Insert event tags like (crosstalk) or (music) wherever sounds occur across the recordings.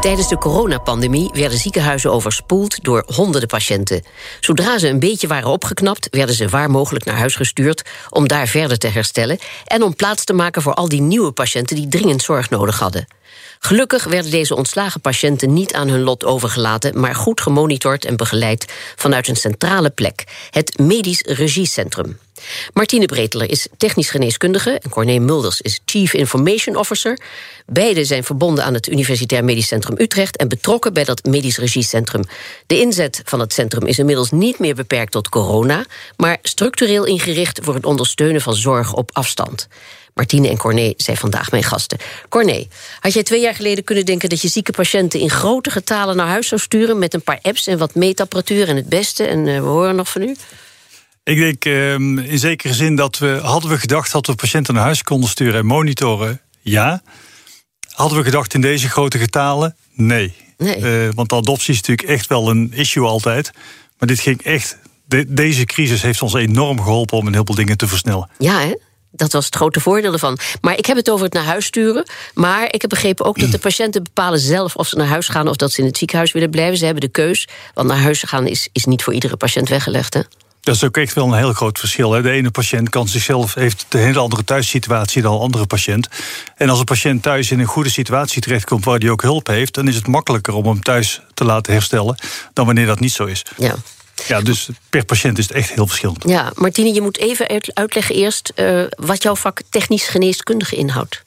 Tijdens de coronapandemie werden ziekenhuizen overspoeld door honderden patiënten. Zodra ze een beetje waren opgeknapt, werden ze waar mogelijk naar huis gestuurd om daar verder te herstellen en om plaats te maken voor al die nieuwe patiënten die dringend zorg nodig hadden. Gelukkig werden deze ontslagen patiënten niet aan hun lot overgelaten, maar goed gemonitord en begeleid vanuit een centrale plek, het Medisch Regiecentrum. Martine Breteler is technisch geneeskundige en Corné Mulders is Chief Information Officer. Beide zijn verbonden aan het Universitair Medisch Centrum Utrecht en betrokken bij dat Medisch Regiecentrum. De inzet van het centrum is inmiddels niet meer beperkt tot corona, maar structureel ingericht voor het ondersteunen van zorg op afstand. Martine en Corné zijn vandaag mijn gasten. Corné, had jij twee jaar geleden kunnen denken dat je zieke patiënten in grote getalen naar huis zou sturen met een paar apps en wat meetapparatuur en het beste? En uh, we horen nog van u. Ik denk uh, in zekere zin dat we, hadden we gedacht dat we patiënten naar huis konden sturen en monitoren, ja. Hadden we gedacht in deze grote getalen, nee. nee. Uh, want adoptie is natuurlijk echt wel een issue altijd. Maar dit ging echt. De, deze crisis heeft ons enorm geholpen om een heleboel dingen te versnellen. Ja, hè? Dat was het grote voordeel ervan. Maar ik heb het over het naar huis sturen. Maar ik heb begrepen ook dat de patiënten bepalen zelf of ze naar huis gaan of dat ze in het ziekenhuis willen blijven. Ze hebben de keus. Want naar huis gaan is, is niet voor iedere patiënt weggelegd. Hè? Dat is ook echt wel een heel groot verschil. Hè. De ene patiënt kan zichzelf, heeft een hele andere thuissituatie dan een andere patiënt. En als een patiënt thuis in een goede situatie terechtkomt waar hij ook hulp heeft, dan is het makkelijker om hem thuis te laten herstellen dan wanneer dat niet zo is. Ja. Ja, dus per patiënt is het echt heel verschillend. Ja, Martine, je moet even uitleggen eerst uh, wat jouw vak technisch geneeskundige inhoudt.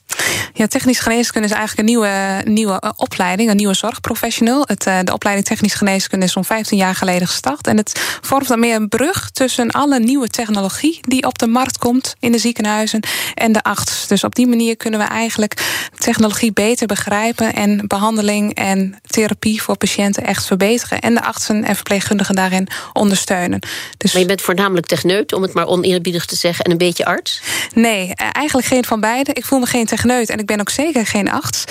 Ja, technisch geneeskunde is eigenlijk een nieuwe, nieuwe opleiding, een nieuwe zorgprofessional. Het, eh, de opleiding technisch geneeskunde is zo'n 15 jaar geleden gestart. En het vormt dan meer een brug tussen alle nieuwe technologie die op de markt komt in de ziekenhuizen en de arts. Dus op die manier kunnen we eigenlijk technologie beter begrijpen en behandeling en therapie voor patiënten echt verbeteren. En de artsen en verpleegkundigen daarin ondersteunen. Dus... Maar je bent voornamelijk techneut, om het maar oneerbiedig te zeggen, en een beetje arts? Nee, eh, eigenlijk geen van beide. Ik voel me geen techneut en ik ben ook zeker geen arts.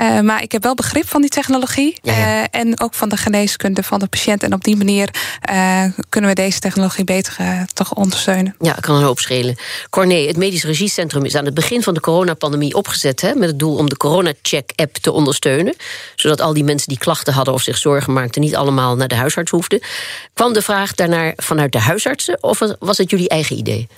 Uh, maar ik heb wel begrip van die technologie. Ja, ja. Uh, en ook van de geneeskunde van de patiënt. En op die manier uh, kunnen we deze technologie beter toch ondersteunen. Ja, kan een hoop schelen. Corné, het Medisch Regiecentrum is aan het begin van de coronapandemie opgezet. Hè, met het doel om de Corona-check-app te ondersteunen. Zodat al die mensen die klachten hadden of zich zorgen maakten. niet allemaal naar de huisarts hoefden. Kwam de vraag daarnaar vanuit de huisartsen? Of was het jullie eigen idee?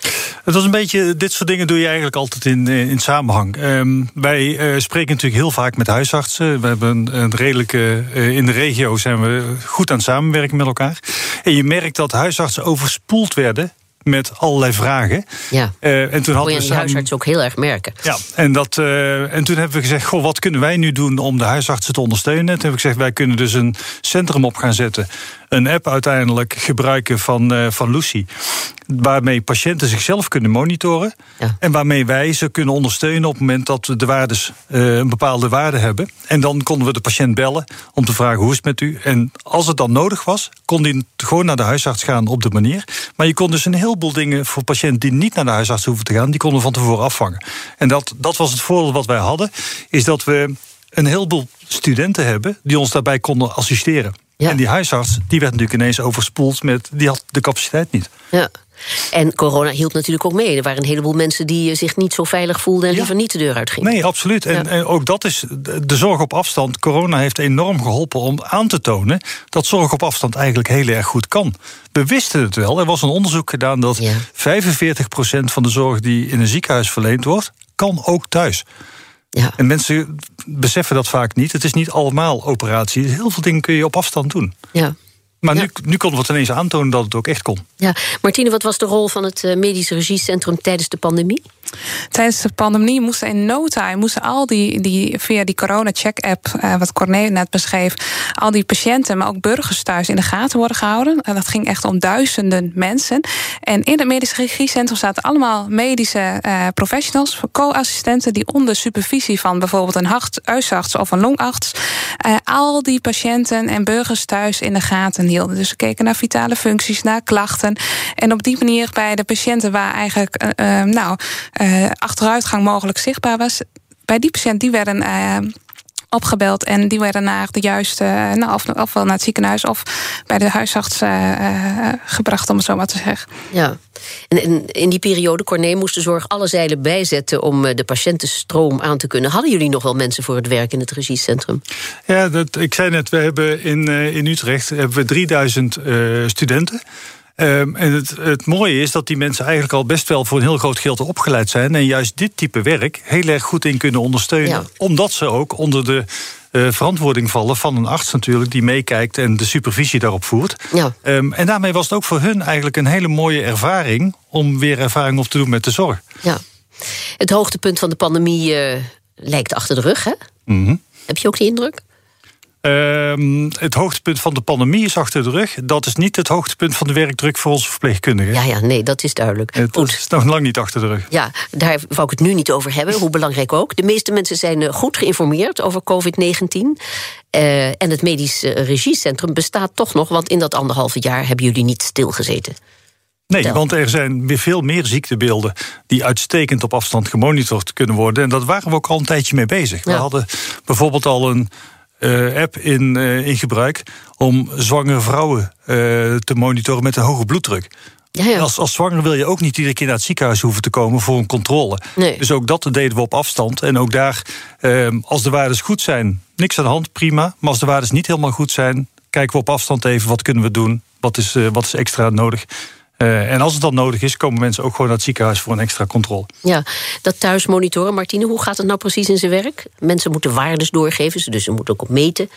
Het was een beetje. Dit soort dingen doe je eigenlijk altijd in, in samenhang. Um, wij uh, spreken natuurlijk heel vaak met huisartsen. We hebben een, een redelijke. Uh, in de regio zijn we goed aan het samenwerken met elkaar. En je merkt dat huisartsen overspoeld werden met allerlei vragen. Ja. Uh, en toen hadden we we die huisarts ook heel erg merken. Ja, en, dat, uh, en toen hebben we gezegd: Goh, wat kunnen wij nu doen om de huisartsen te ondersteunen? En toen heb ik gezegd: wij kunnen dus een centrum op gaan zetten. Een app uiteindelijk gebruiken van, uh, van Lucy. Waarmee patiënten zichzelf kunnen monitoren. Ja. En waarmee wij ze kunnen ondersteunen op het moment dat we de waardes, een bepaalde waarde hebben. En dan konden we de patiënt bellen om te vragen: hoe is het met u? En als het dan nodig was, kon die gewoon naar de huisarts gaan op de manier. Maar je kon dus een heleboel dingen voor patiënten die niet naar de huisarts hoeven te gaan, die konden van tevoren afvangen. En dat, dat was het voordeel wat wij hadden, is dat we een heleboel studenten hebben die ons daarbij konden assisteren. Ja. En die huisarts, die werd natuurlijk ineens overspoeld met, die had de capaciteit niet. Ja. En corona hielp natuurlijk ook mee. Er waren een heleboel mensen die zich niet zo veilig voelden en Ja. liever niet de deur uitgingen. Nee, absoluut. En, Ja. en ook dat is de zorg op afstand. Corona heeft enorm geholpen om aan te tonen dat zorg op afstand eigenlijk heel erg goed kan. We wisten het wel. Er was een onderzoek gedaan dat Ja. 45% van de zorg die in een ziekenhuis verleend wordt, kan ook thuis. Ja. En mensen beseffen dat vaak niet. Het is niet allemaal operatie. Heel veel dingen kun je op afstand doen. Ja. Maar Ja. nu, nu konden we het ineens aantonen dat het ook echt kon. Ja. Martine, wat was de rol van het eh, Medisch Regiecentrum tijdens de pandemie? Tijdens de pandemie moesten in no time moesten al die, die via die corona-check-app, eh, wat Corné net beschreef, al die patiënten, maar ook burgers thuis in de gaten worden gehouden. En dat ging echt om duizenden mensen. En in het medisch regiecentrum zaten allemaal medische eh, professionals, co-assistenten, die onder supervisie van bijvoorbeeld een hart, huisarts of een longarts, eh, al die patiënten en burgers thuis in de gaten Dus ze keken naar vitale functies, naar klachten. En op die manier bij de patiënten waar eigenlijk, eh, eh, nou, eh, achteruitgang mogelijk zichtbaar was, bij die patiënt die werden opgebeld en die werden naar de juiste, nou, of, ofwel naar het ziekenhuis of bij de huisarts gebracht, om het zo maar te zeggen. Ja, en in die periode, Corné, moest de zorg alle zeilen bijzetten om de patiëntenstroom aan te kunnen. Hadden jullie nog wel mensen voor het werk in het regiecentrum? Ja, dat, ik zei net, we hebben in, in Utrecht hebben we 3000 studenten. Um, en het, het, mooie is dat die mensen eigenlijk al best wel voor een heel groot geld opgeleid zijn. En juist dit type werk heel erg goed in kunnen ondersteunen. Omdat ze ook onder de uh, verantwoording vallen van een arts natuurlijk, die meekijkt en de supervisie daarop voert. Ja. Um, en daarmee was het ook voor hun eigenlijk een hele mooie ervaring om weer ervaring op te doen met de zorg. Ja. Het hoogtepunt van de pandemie uh, lijkt achter de rug, hè? Mm -hmm. Heb je ook die indruk? Uh, het hoogtepunt van de pandemie is achter de rug. Dat is niet het hoogtepunt van de werkdruk voor onze verpleegkundigen. Ja, ja nee, dat is duidelijk. Het Goed. is nog lang niet achter de rug. Ja, daar wou ik het nu niet over hebben, (laughs) hoe belangrijk ook. De meeste mensen zijn eh, goed geïnformeerd over COVID-19. Uh, en het medisch eh, regiecentrum bestaat toch nog, want in dat anderhalve jaar hebben jullie niet stilgezeten. Nee, want er zijn weer veel meer ziektebeelden die uitstekend op afstand gemonitord kunnen worden. En dat waren we ook al een tijdje mee bezig. We hadden bijvoorbeeld al een app in, uh, in gebruik om zwangere vrouwen uh, te monitoren met een hoge bloeddruk. Ja, ja. Als, als zwanger wil je ook niet iedere keer naar het ziekenhuis hoeven te komen voor een controle. Nee. Dus ook dat deden we op afstand. En ook daar, als de waardes goed zijn, niks aan de hand, prima. Maar als de waardes niet helemaal goed zijn, kijken we op afstand even wat kunnen we doen. Wat is, wat is extra nodig? Uh, en als het dan nodig is, komen mensen ook gewoon naar het ziekenhuis voor een extra controle. Ja, dat thuis monitoren, Martine, hoe gaat het nou precies in zijn werk? Mensen moeten waardes doorgeven, dus ze moeten ook op meten.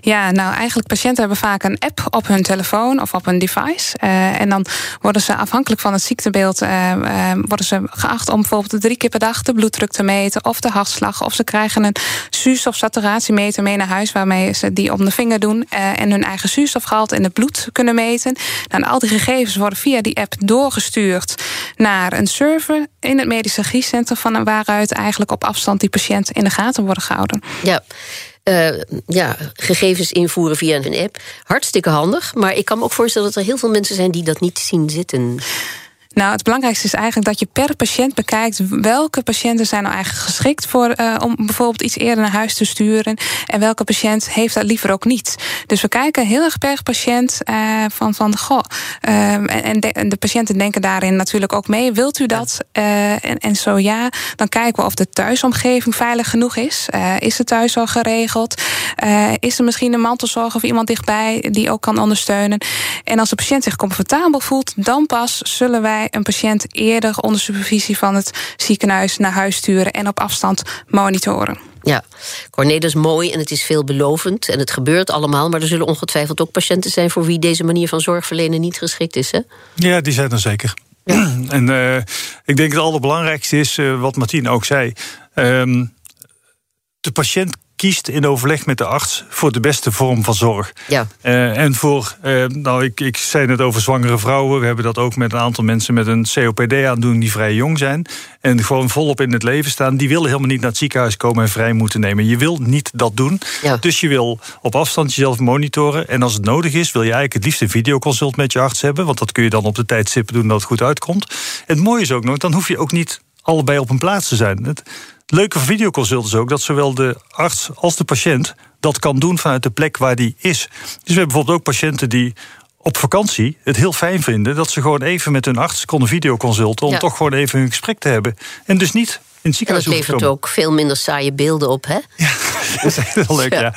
Ja, nou eigenlijk patiënten hebben vaak een app op hun telefoon of op een device. Uh, en dan worden ze afhankelijk van het ziektebeeld uh, uh, worden ze geacht om bijvoorbeeld drie keer per dag de bloeddruk te meten of de hartslag. Of ze krijgen een zuurstof- of saturatiemeter mee naar huis waarmee ze die om de vinger doen en hun eigen zuurstofgehalte in het bloed kunnen meten. Dan al die gegevens worden via die app doorgestuurd naar een server in het medisch regiecentrum van waaruit eigenlijk op afstand die patiënt in de gaten worden gehouden. Ja. Uh, ja, gegevens invoeren via een app. Hartstikke handig. Maar ik kan me ook voorstellen dat er heel veel mensen zijn die dat niet zien zitten. Nou, het belangrijkste is eigenlijk dat je per patiënt bekijkt welke patiënten zijn nou eigenlijk geschikt voor uh, om bijvoorbeeld iets eerder naar huis te sturen en welke patiënt heeft dat liever ook niet. Dus we kijken heel erg per patiënt uh, van van goh uh, en, de, en, de, patiënten denken daarin natuurlijk ook mee. Wilt u dat? en, en, zo ja, dan kijken we of de thuisomgeving veilig genoeg is. is de thuiszorg geregeld? is er misschien een mantelzorg of iemand dichtbij die ook kan ondersteunen? En als de patiënt zich comfortabel voelt, dan pas zullen wij een patiënt eerder onder supervisie van het ziekenhuis naar huis sturen en op afstand monitoren. Ja, Corné, is mooi en het is veelbelovend en het gebeurt allemaal, maar er zullen ongetwijfeld ook patiënten zijn voor wie deze manier van zorg verlenen niet geschikt is. Hè? Ja, die zijn er zeker. Ja. (clears throat) En uh, ik denk het allerbelangrijkste is, uh, wat Martien ook zei. Uh, de patiënt kiest in overleg met de arts voor de beste vorm van zorg. Ja. Uh, en voor, uh, nou, ik, ik zei net over zwangere vrouwen. We hebben dat ook met een aantal mensen met een COPD-aandoening die vrij jong zijn. En gewoon volop in het leven staan. Die willen helemaal niet naar het ziekenhuis komen en vrij moeten nemen. Je wil niet dat doen. Ja. Dus je wil op afstand jezelf monitoren. En als het nodig is, wil je eigenlijk het liefst een videoconsult met je arts hebben. Want dat kun je dan op de tijdstippen doen dat het goed uitkomt. het mooie is ook nog, dan hoef je ook niet allebei op een plaats te zijn. Het, leuke van videoconsult is ook dat zowel de arts als de patiënt dat kan doen vanuit de plek waar die is. Dus we hebben bijvoorbeeld ook patiënten die op vakantie het heel fijn vinden dat ze gewoon even met hun arts konden videoconsulten om toch gewoon even hun gesprek te hebben. En dus niet in het ziekenhuis en dat levert ook veel minder saaie beelden op, hè? (laughs) Ja, dat is heel leuk, ja.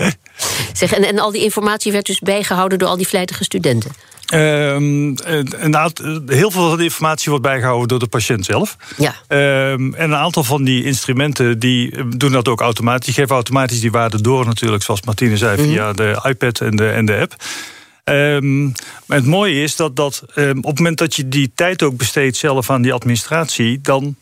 Zeg, en, en al die informatie werd dus bijgehouden door al die vlijtige studenten? Um, een aantal, heel veel van de informatie wordt bijgehouden door de patiënt zelf. Ja. Um, en een aantal van die instrumenten die eh, doen dat ook automatisch. Die geven automatisch die waarde door natuurlijk, zoals Martine zei, mhm. via de iPad en de, en de app. Um, het mooie is dat, dat op het moment dat je die tijd ook besteedt zelf aan die administratie, dan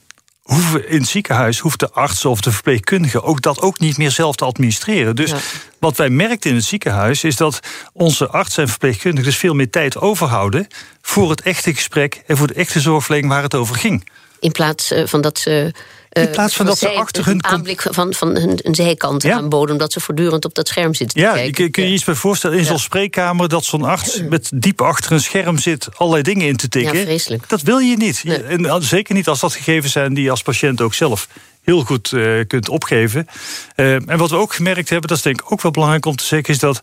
hoeven in het ziekenhuis hoeft de arts of de verpleegkundige ook dat ook niet meer zelf te administreren. Dus wat wij merkten in het ziekenhuis is dat onze artsen en verpleegkundigen dus veel meer tijd overhouden voor het echte gesprek en voor de echte zorgverlening waar het over ging. In plaats eh, van dat ze in eh, plaats van dat ze achter hun... aanblik van, van hun, hun zijkant ja. aanboden... omdat ze voortdurend op dat scherm zitten ja, te kijken. Ja, kun je iets bij voorstellen in zo'n spreekkamer... dat zo'n arts met diep achter een scherm zit allerlei dingen in te tikken? Ja, vreselijk. Dat wil je niet. En zeker niet als dat gegevens zijn die je als patiënt ook zelf heel goed kunt opgeven. en wat we ook gemerkt hebben, dat is denk ik ook wel belangrijk om te zeggen, is dat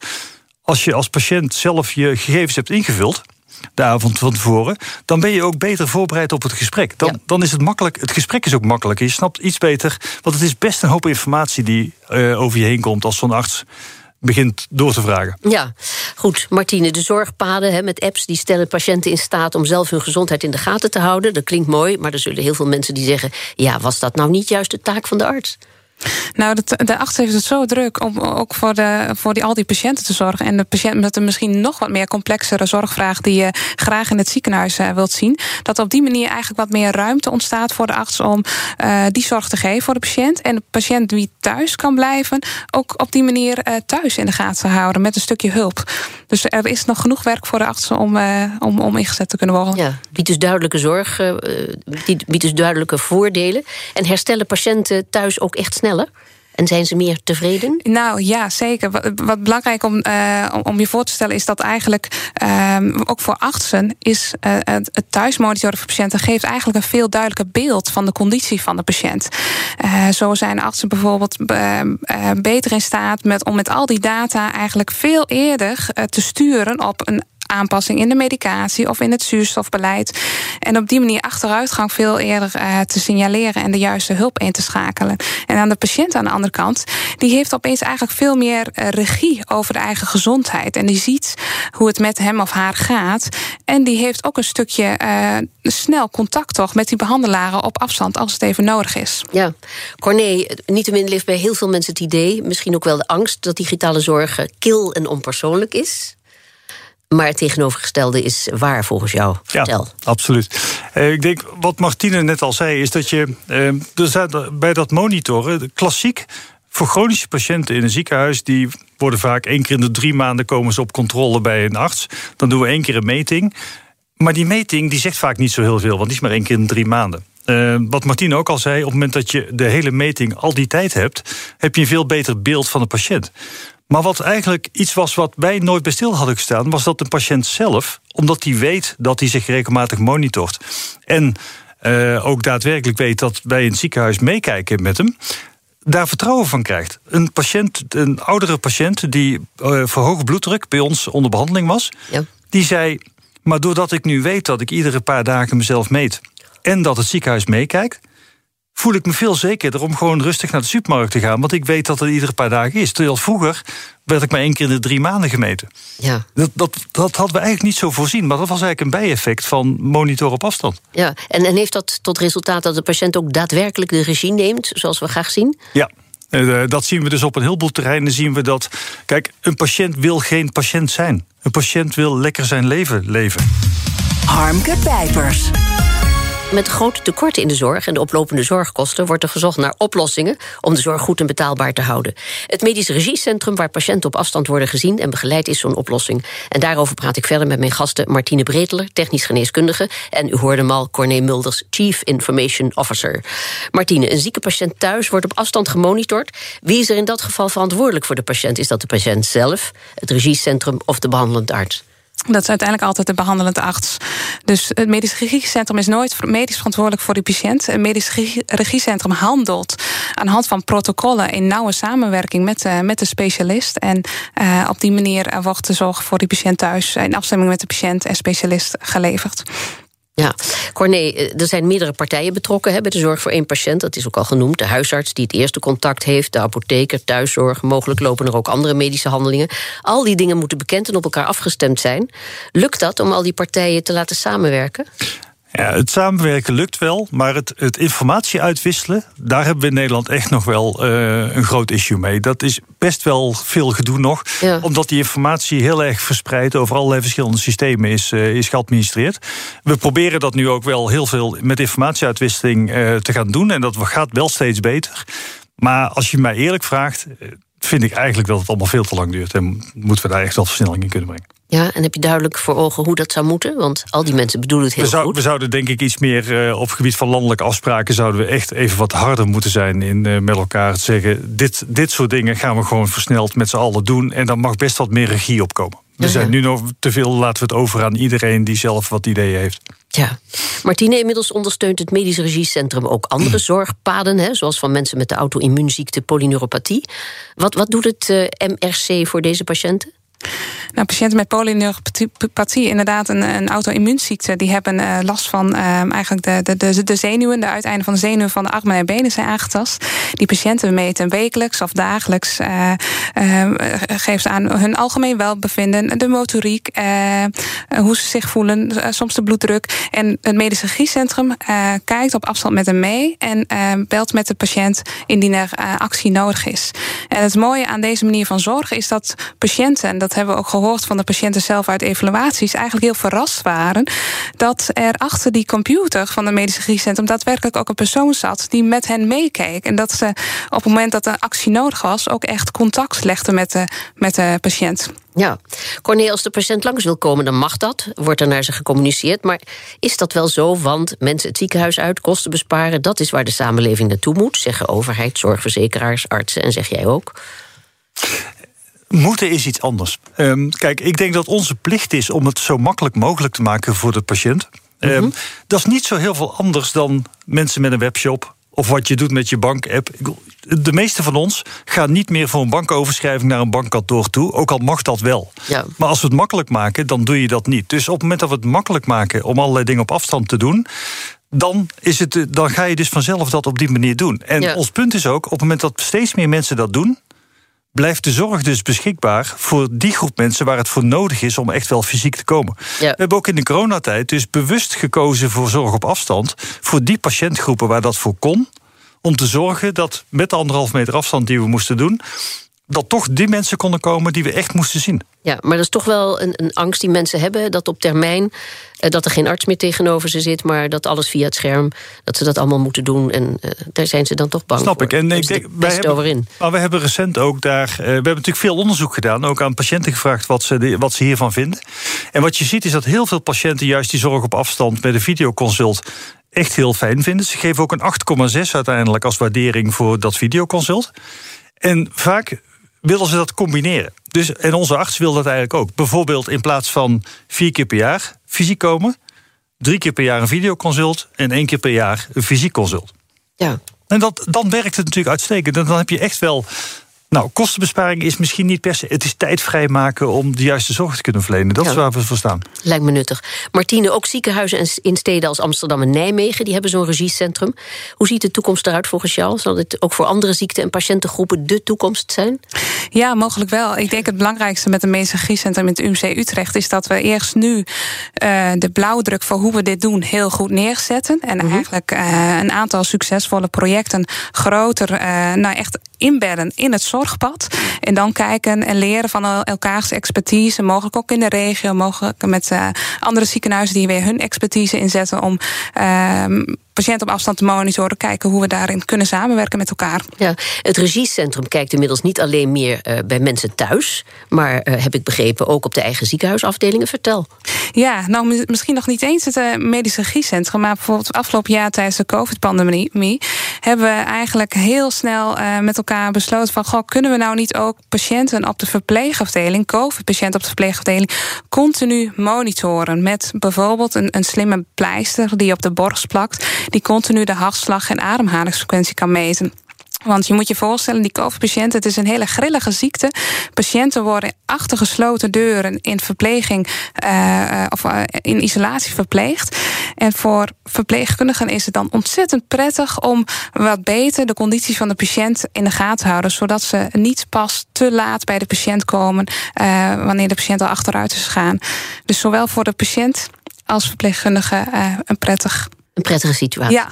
als je als patiënt zelf je gegevens hebt ingevuld de avond van tevoren, dan ben je ook beter voorbereid op het gesprek. Dan, dan is het makkelijk. Het gesprek is ook makkelijk. Je snapt iets beter. Want het is best een hoop informatie die uh, over je heen komt als zo'n arts begint door te vragen. Ja, goed. Martine, de zorgpaden hè, met apps die stellen patiënten in staat om zelf hun gezondheid in de gaten te houden. Dat klinkt mooi, maar er zullen heel veel mensen die zeggen: ja, was dat nou niet juist de taak van de arts? Nou, de, de heeft het zo druk om ook voor, de, voor die, al die patiënten te zorgen. En de patiënt met een misschien nog wat meer complexere zorgvraag die je graag in het ziekenhuis uh, wilt zien. Dat op die manier eigenlijk wat meer ruimte ontstaat voor de arts om uh, die zorg te geven voor de patiënt. En de patiënt die thuis kan blijven, ook op die manier uh, thuis in de gaten te houden met een stukje hulp. Dus er is nog genoeg werk voor de artsen om, om, om ingezet te kunnen worden. Ja, biedt dus duidelijke zorg, biedt dus duidelijke voordelen. En herstellen patiënten thuis ook echt snel en zijn ze meer tevreden? Nou ja, zeker. Wat, belangrijk om, uh, om je voor te stellen is dat eigenlijk uh, ook voor artsen is uh, het, thuismonitoren van patiënten geeft eigenlijk een veel duidelijker beeld van de conditie van de patiënt. Uh, zo zijn artsen bijvoorbeeld beter in staat met, om met al die data eigenlijk veel eerder te sturen op een aanpassing in de medicatie of in het zuurstofbeleid. En op die manier achteruitgang veel eerder uh, te signaleren en de juiste hulp in te schakelen. En aan de patiënt aan de andere kant, die heeft opeens eigenlijk veel meer uh, regie over de eigen gezondheid. En die ziet hoe het met hem of haar gaat. En die heeft ook een stukje uh, snel contact toch met die behandelaren op afstand als het even nodig is. Ja, Corné, niettemin leeft bij heel veel mensen het idee, misschien ook wel de angst, dat digitale zorg kil en onpersoonlijk is. Maar het tegenovergestelde is waar volgens jou. Vertel. Ja, absoluut. Uh, ik denk, wat Martine net al zei, is dat je uh, bij dat monitoren, klassiek voor chronische patiënten in een ziekenhuis, die worden vaak één keer in de drie maanden komen ze op controle bij een arts. Dan doen we één keer een meting. Maar die meting die zegt vaak niet zo heel veel, want die is maar één keer in de drie maanden. Uh, wat Martine ook al zei, op het moment dat je de hele meting al die tijd hebt, heb je een veel beter beeld van de patiënt. Maar wat eigenlijk iets was wat wij nooit bij stil hadden gestaan, was dat de patiënt zelf, omdat hij weet dat hij zich regelmatig monitort en uh, ook daadwerkelijk weet dat wij in het ziekenhuis meekijken met hem, daar vertrouwen van krijgt. Een patiënt, een oudere patiënt die uh, voor hoge bloeddruk bij ons onder behandeling was, ja. die zei: Maar doordat ik nu weet dat ik iedere paar dagen mezelf meet en dat het ziekenhuis meekijkt, voel ik me veel zekerder om gewoon rustig naar de supermarkt te gaan. Want ik weet dat het iedere paar dagen is. Terwijl vroeger werd ik maar één keer in de drie maanden gemeten. Ja. Dat, dat, dat hadden we eigenlijk niet zo voorzien. Maar dat was eigenlijk een bijeffect van monitor op afstand. Ja, en, en heeft dat tot resultaat dat de patiënt ook daadwerkelijk de regie neemt, zoals we graag zien? Ja, eh, dat zien we dus op een heleboel terreinen. Zien we dat. Kijk, een patiënt wil geen patiënt zijn. Een patiënt wil lekker zijn leven leven. Harmke Pijpers. Met grote tekorten in de zorg en de oplopende zorgkosten wordt er gezocht naar oplossingen om de zorg goed en betaalbaar te houden. Het Medisch Regiecentrum, waar patiënten op afstand worden gezien en begeleid, is zo'n oplossing. En daarover praat ik verder met mijn gasten Martine Breteler, technisch geneeskundige, en u hoorde hem al, Corné Mulders, Chief Information Officer. Martine, een zieke patiënt thuis wordt op afstand gemonitord. Wie is er in dat geval verantwoordelijk voor de patiënt? Is dat de patiënt zelf, het regiecentrum of de behandelend arts? Dat is uiteindelijk altijd de behandelende arts. Dus het medisch regiecentrum is nooit medisch verantwoordelijk voor de patiënt. Het medisch regiecentrum handelt aan de hand van protocollen in nauwe samenwerking met de, met de specialist. En uh, op die manier wordt de zorg voor die patiënt thuis in afstemming met de patiënt en specialist geleverd. Ja, Corné, eh, er zijn meerdere partijen betrokken hè, bij de zorg voor één patiënt. Dat is ook al genoemd. De huisarts die het eerste contact heeft, de apotheker, thuiszorg. Mogelijk lopen er ook andere medische handelingen. Al die dingen moeten bekend en op elkaar afgestemd zijn. Lukt dat om al die partijen te laten samenwerken? Ja, het samenwerken lukt wel, maar het, het informatie uitwisselen, daar hebben we in Nederland echt nog wel uh, een groot issue mee. Dat is best wel veel gedoe nog, omdat die informatie heel erg verspreid over allerlei verschillende systemen is, uh, is geadministreerd. We proberen dat nu ook wel heel veel met informatieuitwisseling uh, te gaan doen en dat gaat wel steeds beter. Maar als je mij eerlijk vraagt, vind ik eigenlijk dat het allemaal veel te lang duurt en moeten we daar echt wel versnelling in kunnen brengen. Ja, en heb je duidelijk voor ogen hoe dat zou moeten? Want al die mensen bedoelen het heel we goed. We zouden denk ik iets meer uh, op gebied van landelijke afspraken... zouden we echt even wat harder moeten zijn in uh, met elkaar te zeggen... Dit, dit soort dingen gaan we gewoon versneld met z'n allen doen... en dan mag best wat meer regie opkomen. We zijn nu nog te veel, laten we het over aan iedereen die zelf wat ideeën heeft. Ja. Martine, inmiddels ondersteunt het Medisch Regiecentrum ook andere (clears throat) zorgpaden, hè, zoals van mensen met de auto-immuunziekte polyneuropathie. Wat, wat doet het uh, MRC voor deze patiënten? Nou, patiënten met polyneuropathie, inderdaad een, een auto-immuunziekte, die hebben uh, last van uh, eigenlijk de, de, de, zenuwen, de uiteinden van de zenuwen van de armen en benen zijn aangetast. Die patiënten meten wekelijks of dagelijks, uh, geven ze aan hun algemeen welbevinden, de motoriek, hoe ze zich voelen, soms de bloeddruk. En het Medisch Regiecentrum kijkt op afstand met hem mee en belt met de patiënt indien er actie nodig is. En het mooie aan deze manier van zorgen is dat patiënten, en dat hebben we ook gehoord van de patiënten zelf uit evaluaties, eigenlijk heel verrast waren dat er achter die computer van de medische regiecentrum daadwerkelijk ook een persoon zat die met hen meekeek. En dat ze op het moment dat er actie nodig was, ook echt contact legde met de, met de patiënt. Ja, Corné, als de patiënt langs wil komen, dan mag dat. Wordt er naar ze gecommuniceerd. Maar is dat wel zo? Want mensen het ziekenhuis uit, kosten besparen, dat is waar de samenleving naartoe moet, zeggen overheid, zorgverzekeraars, artsen en zeg jij ook. Moeten is iets anders. Um, kijk, ik denk dat onze plicht is om het zo makkelijk mogelijk te maken voor de patiënt. Um, dat is niet zo heel veel anders dan mensen met een webshop of wat je doet met je bankapp. De meeste van ons gaan niet meer voor een bankoverschrijving naar een bankkantoor toe, ook al mag dat wel. Ja. Maar als we het makkelijk maken, dan doe je dat niet. Dus op het moment dat we het makkelijk maken om allerlei dingen op afstand te doen, dan, is het, dan ga je dus vanzelf dat op die manier doen. En ons punt is ook, op het moment dat steeds meer mensen dat doen, blijft de zorg dus beschikbaar voor die groep mensen waar het voor nodig is om echt wel fysiek te komen. We hebben ook in de coronatijd dus bewust gekozen voor zorg op afstand voor die patiëntgroepen waar dat voor kon. Om te zorgen dat met de anderhalf meter afstand die we moesten doen, dat toch die mensen konden komen die we echt moesten zien. Ja, maar dat is toch wel een, een angst die mensen hebben... dat op termijn eh, dat er geen arts meer tegenover ze zit... maar dat alles via het scherm, dat ze dat allemaal moeten doen. En uh, daar zijn ze dan toch bang Snap voor. ik. En ik denk, wij hebben, maar we hebben recent ook daar... Uh, we hebben natuurlijk veel onderzoek gedaan. Ook aan patiënten gevraagd wat ze, wat ze hiervan vinden. En wat je ziet is dat heel veel patiënten... juist die zorg op afstand met een videoconsult echt heel fijn vinden. Ze geven ook een 8,6 uiteindelijk als waardering voor dat videoconsult. En vaak willen ze dat combineren. Dus, en onze arts wil dat eigenlijk ook. Bijvoorbeeld in plaats van vier keer per jaar fysiek komen, drie keer per jaar een videoconsult en één keer per jaar een fysiek consult. Ja. En dat, dan werkt het natuurlijk uitstekend. dan heb je echt wel nou, kostenbesparing is misschien niet per se. Het is tijd vrijmaken om de juiste zorg te kunnen verlenen. Dat is waar we voor staan. Lijkt me nuttig. Martine, ook ziekenhuizen in steden als Amsterdam en Nijmegen... die hebben zo'n regiecentrum. Hoe ziet de toekomst eruit volgens jou? Zal dit ook voor andere ziekten en patiëntengroepen de toekomst zijn? Ja, mogelijk wel. Ik denk het belangrijkste met een regiecentrum in het UMC Utrecht... is dat we eerst nu uh, de blauwdruk voor hoe we dit doen heel goed neerzetten. En mhm. eigenlijk uh, een aantal succesvolle projecten groter, uh, nou echt inbedden in het zorgpad. En dan kijken en leren van elkaars expertise. Mogelijk ook in de regio, mogelijk met uh, andere ziekenhuizen die weer hun expertise inzetten om uh, patiënten op afstand te monitoren, kijken hoe we daarin kunnen samenwerken met elkaar. Ja, het regiecentrum kijkt inmiddels niet alleen meer uh, bij mensen thuis, maar uh, heb ik begrepen ook op de eigen ziekenhuisafdelingen. Vertel. Ja, nou misschien nog niet eens het uh, medisch regiecentrum, maar bijvoorbeeld afgelopen jaar tijdens de COVID-pandemie hebben we eigenlijk heel snel met elkaar besloten van, goh, kunnen we nou niet ook patiënten op de verpleegafdeling, COVID-patiënten op de verpleegafdeling, continu monitoren met bijvoorbeeld een, een slimme pleister die op de borst plakt die continu de hartslag en ademhalingsfrequentie kan meten. Want je moet je voorstellen, die COVID-patiënten, het is een hele grillige ziekte. Patiënten worden achter gesloten deuren in verpleging uh, of uh, in isolatie verpleegd. En voor verpleegkundigen is het dan ontzettend prettig om wat beter de condities van de patiënt in de gaten te houden. Zodat ze niet pas te laat bij de patiënt komen uh, wanneer de patiënt al achteruit is gegaan. Dus zowel voor de patiënt als verpleegkundige een prettig een prettige situatie. Ja.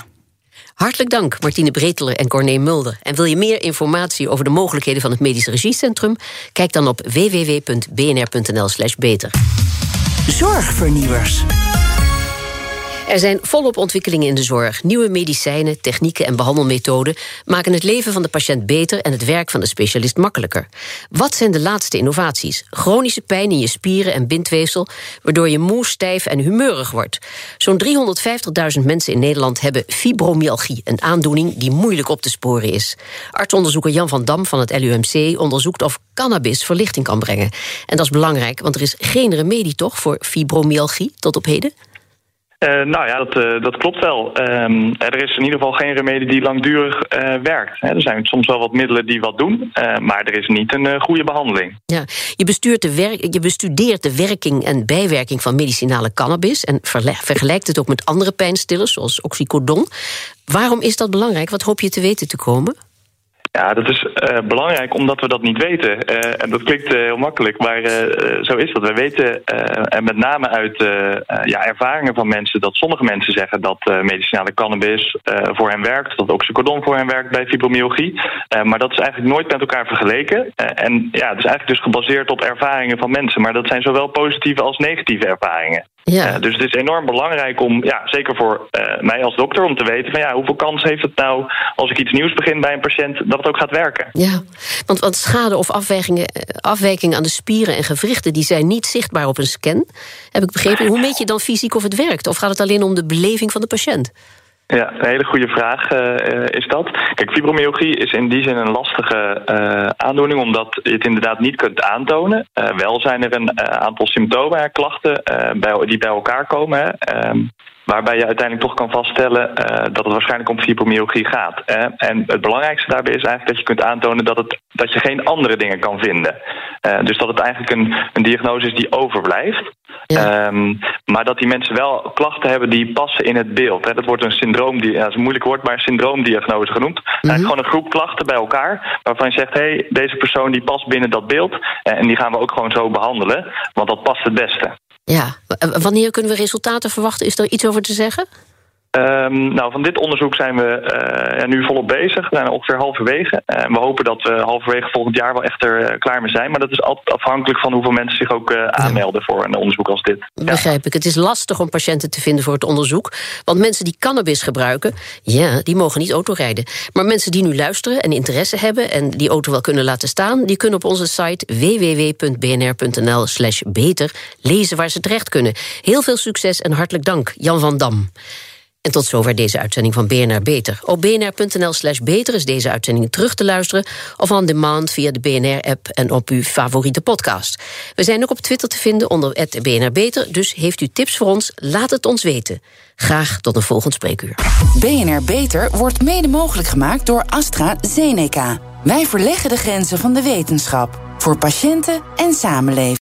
Hartelijk dank, Martine Breteler en Corné Mulder. En wil je meer informatie over de mogelijkheden van het Medisch Regiecentrum? Kijk dan op www.bnr.nl/slash beter. Zorgvernieuwers. Er zijn volop ontwikkelingen in de zorg. Nieuwe medicijnen, technieken en behandelmethoden maken het leven van de patiënt beter en het werk van de specialist makkelijker. Wat zijn de laatste innovaties? Chronische pijn in je spieren en bindweefsel, waardoor je moe, stijf en humeurig wordt. Zo'n 350.000 mensen in Nederland hebben fibromyalgie, een aandoening die moeilijk op te sporen is. Artsonderzoeker Jan van Dam van het LUMC onderzoekt of cannabis verlichting kan brengen. En dat is belangrijk, want er is geen remedie toch voor fibromyalgie tot op heden? Uh, nou ja, dat, uh, dat klopt wel. Um, er is in ieder geval geen remedie die langdurig uh, werkt. er zijn soms wel wat middelen die wat doen, maar er is niet een goede behandeling. Ja, je, de je bestudeert de werking en bijwerking van medicinale cannabis en vergelijkt het ook met andere pijnstillers, zoals oxycodon. Waarom is dat belangrijk? Wat hoop je te weten te komen? Ja, dat is uh, belangrijk omdat we dat niet weten. Uh, en dat klinkt uh, heel makkelijk, maar zo is dat. We weten, en met name uit ja, ervaringen van mensen, dat sommige mensen zeggen dat medicinale cannabis voor hen werkt, dat oxycodon voor hen werkt bij fibromyalgie. maar dat is eigenlijk nooit met elkaar vergeleken. en ja, het is eigenlijk dus gebaseerd op ervaringen van mensen. Maar dat zijn zowel positieve als negatieve ervaringen. Ja. dus het is enorm belangrijk om, ja, zeker voor mij als dokter, om te weten van ja, hoeveel kans heeft het nou als ik iets nieuws begin bij een patiënt dat het ook gaat werken. Ja, want, want schade of afwijkingen, afwijkingen aan de spieren en gewrichten... die zijn niet zichtbaar op een scan, heb ik begrepen. Hoe meet je dan fysiek of het werkt? Of gaat het alleen om de beleving van de patiënt? Ja, een hele goede vraag uh, is dat. Kijk, fibromyalgie is in die zin een lastige uh, aandoening, omdat je het inderdaad niet kunt aantonen. Uh, wel zijn er een aantal symptomen, klachten, bij, die bij elkaar komen. Hè. Ehm, Waarbij je uiteindelijk toch kan vaststellen uh, dat het waarschijnlijk om fibromyalgie gaat. Hè? En het belangrijkste daarbij is eigenlijk dat je kunt aantonen dat, het, dat je geen andere dingen kan vinden. Uh, dus dat het eigenlijk een, een diagnose is die overblijft. Ja. Um, maar dat die mensen wel klachten hebben die passen in het beeld. Hè? Dat wordt een syndroom, die, ja, dat is een moeilijk woord, maar een syndroomdiagnose genoemd. Mm -hmm. Eigenlijk gewoon een groep klachten bij elkaar. Waarvan je zegt, hé, hey, deze persoon die past binnen dat beeld. En die gaan we ook gewoon zo behandelen. Want dat past het beste. Ja, wanneer kunnen we resultaten verwachten? Is er iets over te zeggen? Um, nou, van dit onderzoek zijn we uh, ja, nu volop bezig. We zijn ongeveer halverwege. En we hopen dat we halverwege volgend jaar wel echt er uh, klaar mee zijn. Maar dat is altijd afhankelijk van hoeveel mensen zich ook uh, aanmelden voor een onderzoek als dit. Begrijp ik. Het is lastig om patiënten te vinden voor het onderzoek. Want mensen die cannabis gebruiken, ja, die mogen niet autorijden. Maar mensen die nu luisteren en interesse hebben en die auto wel kunnen laten staan, die kunnen op onze site www.bnr.nl/slash beter lezen waar ze terecht kunnen. Heel veel succes en hartelijk dank, Jan van Dam. En tot zover deze uitzending van BNR Beter. Op bnr.nl slash beter is deze uitzending terug te luisteren... of on demand via de BNR-app en op uw favoriete podcast. We zijn ook op Twitter te vinden onder BNR Beter... dus heeft u tips voor ons, laat het ons weten. Graag tot een volgend spreekuur. BNR Beter wordt mede mogelijk gemaakt door AstraZeneca. Wij verleggen de grenzen van de wetenschap. Voor patiënten en samenleving.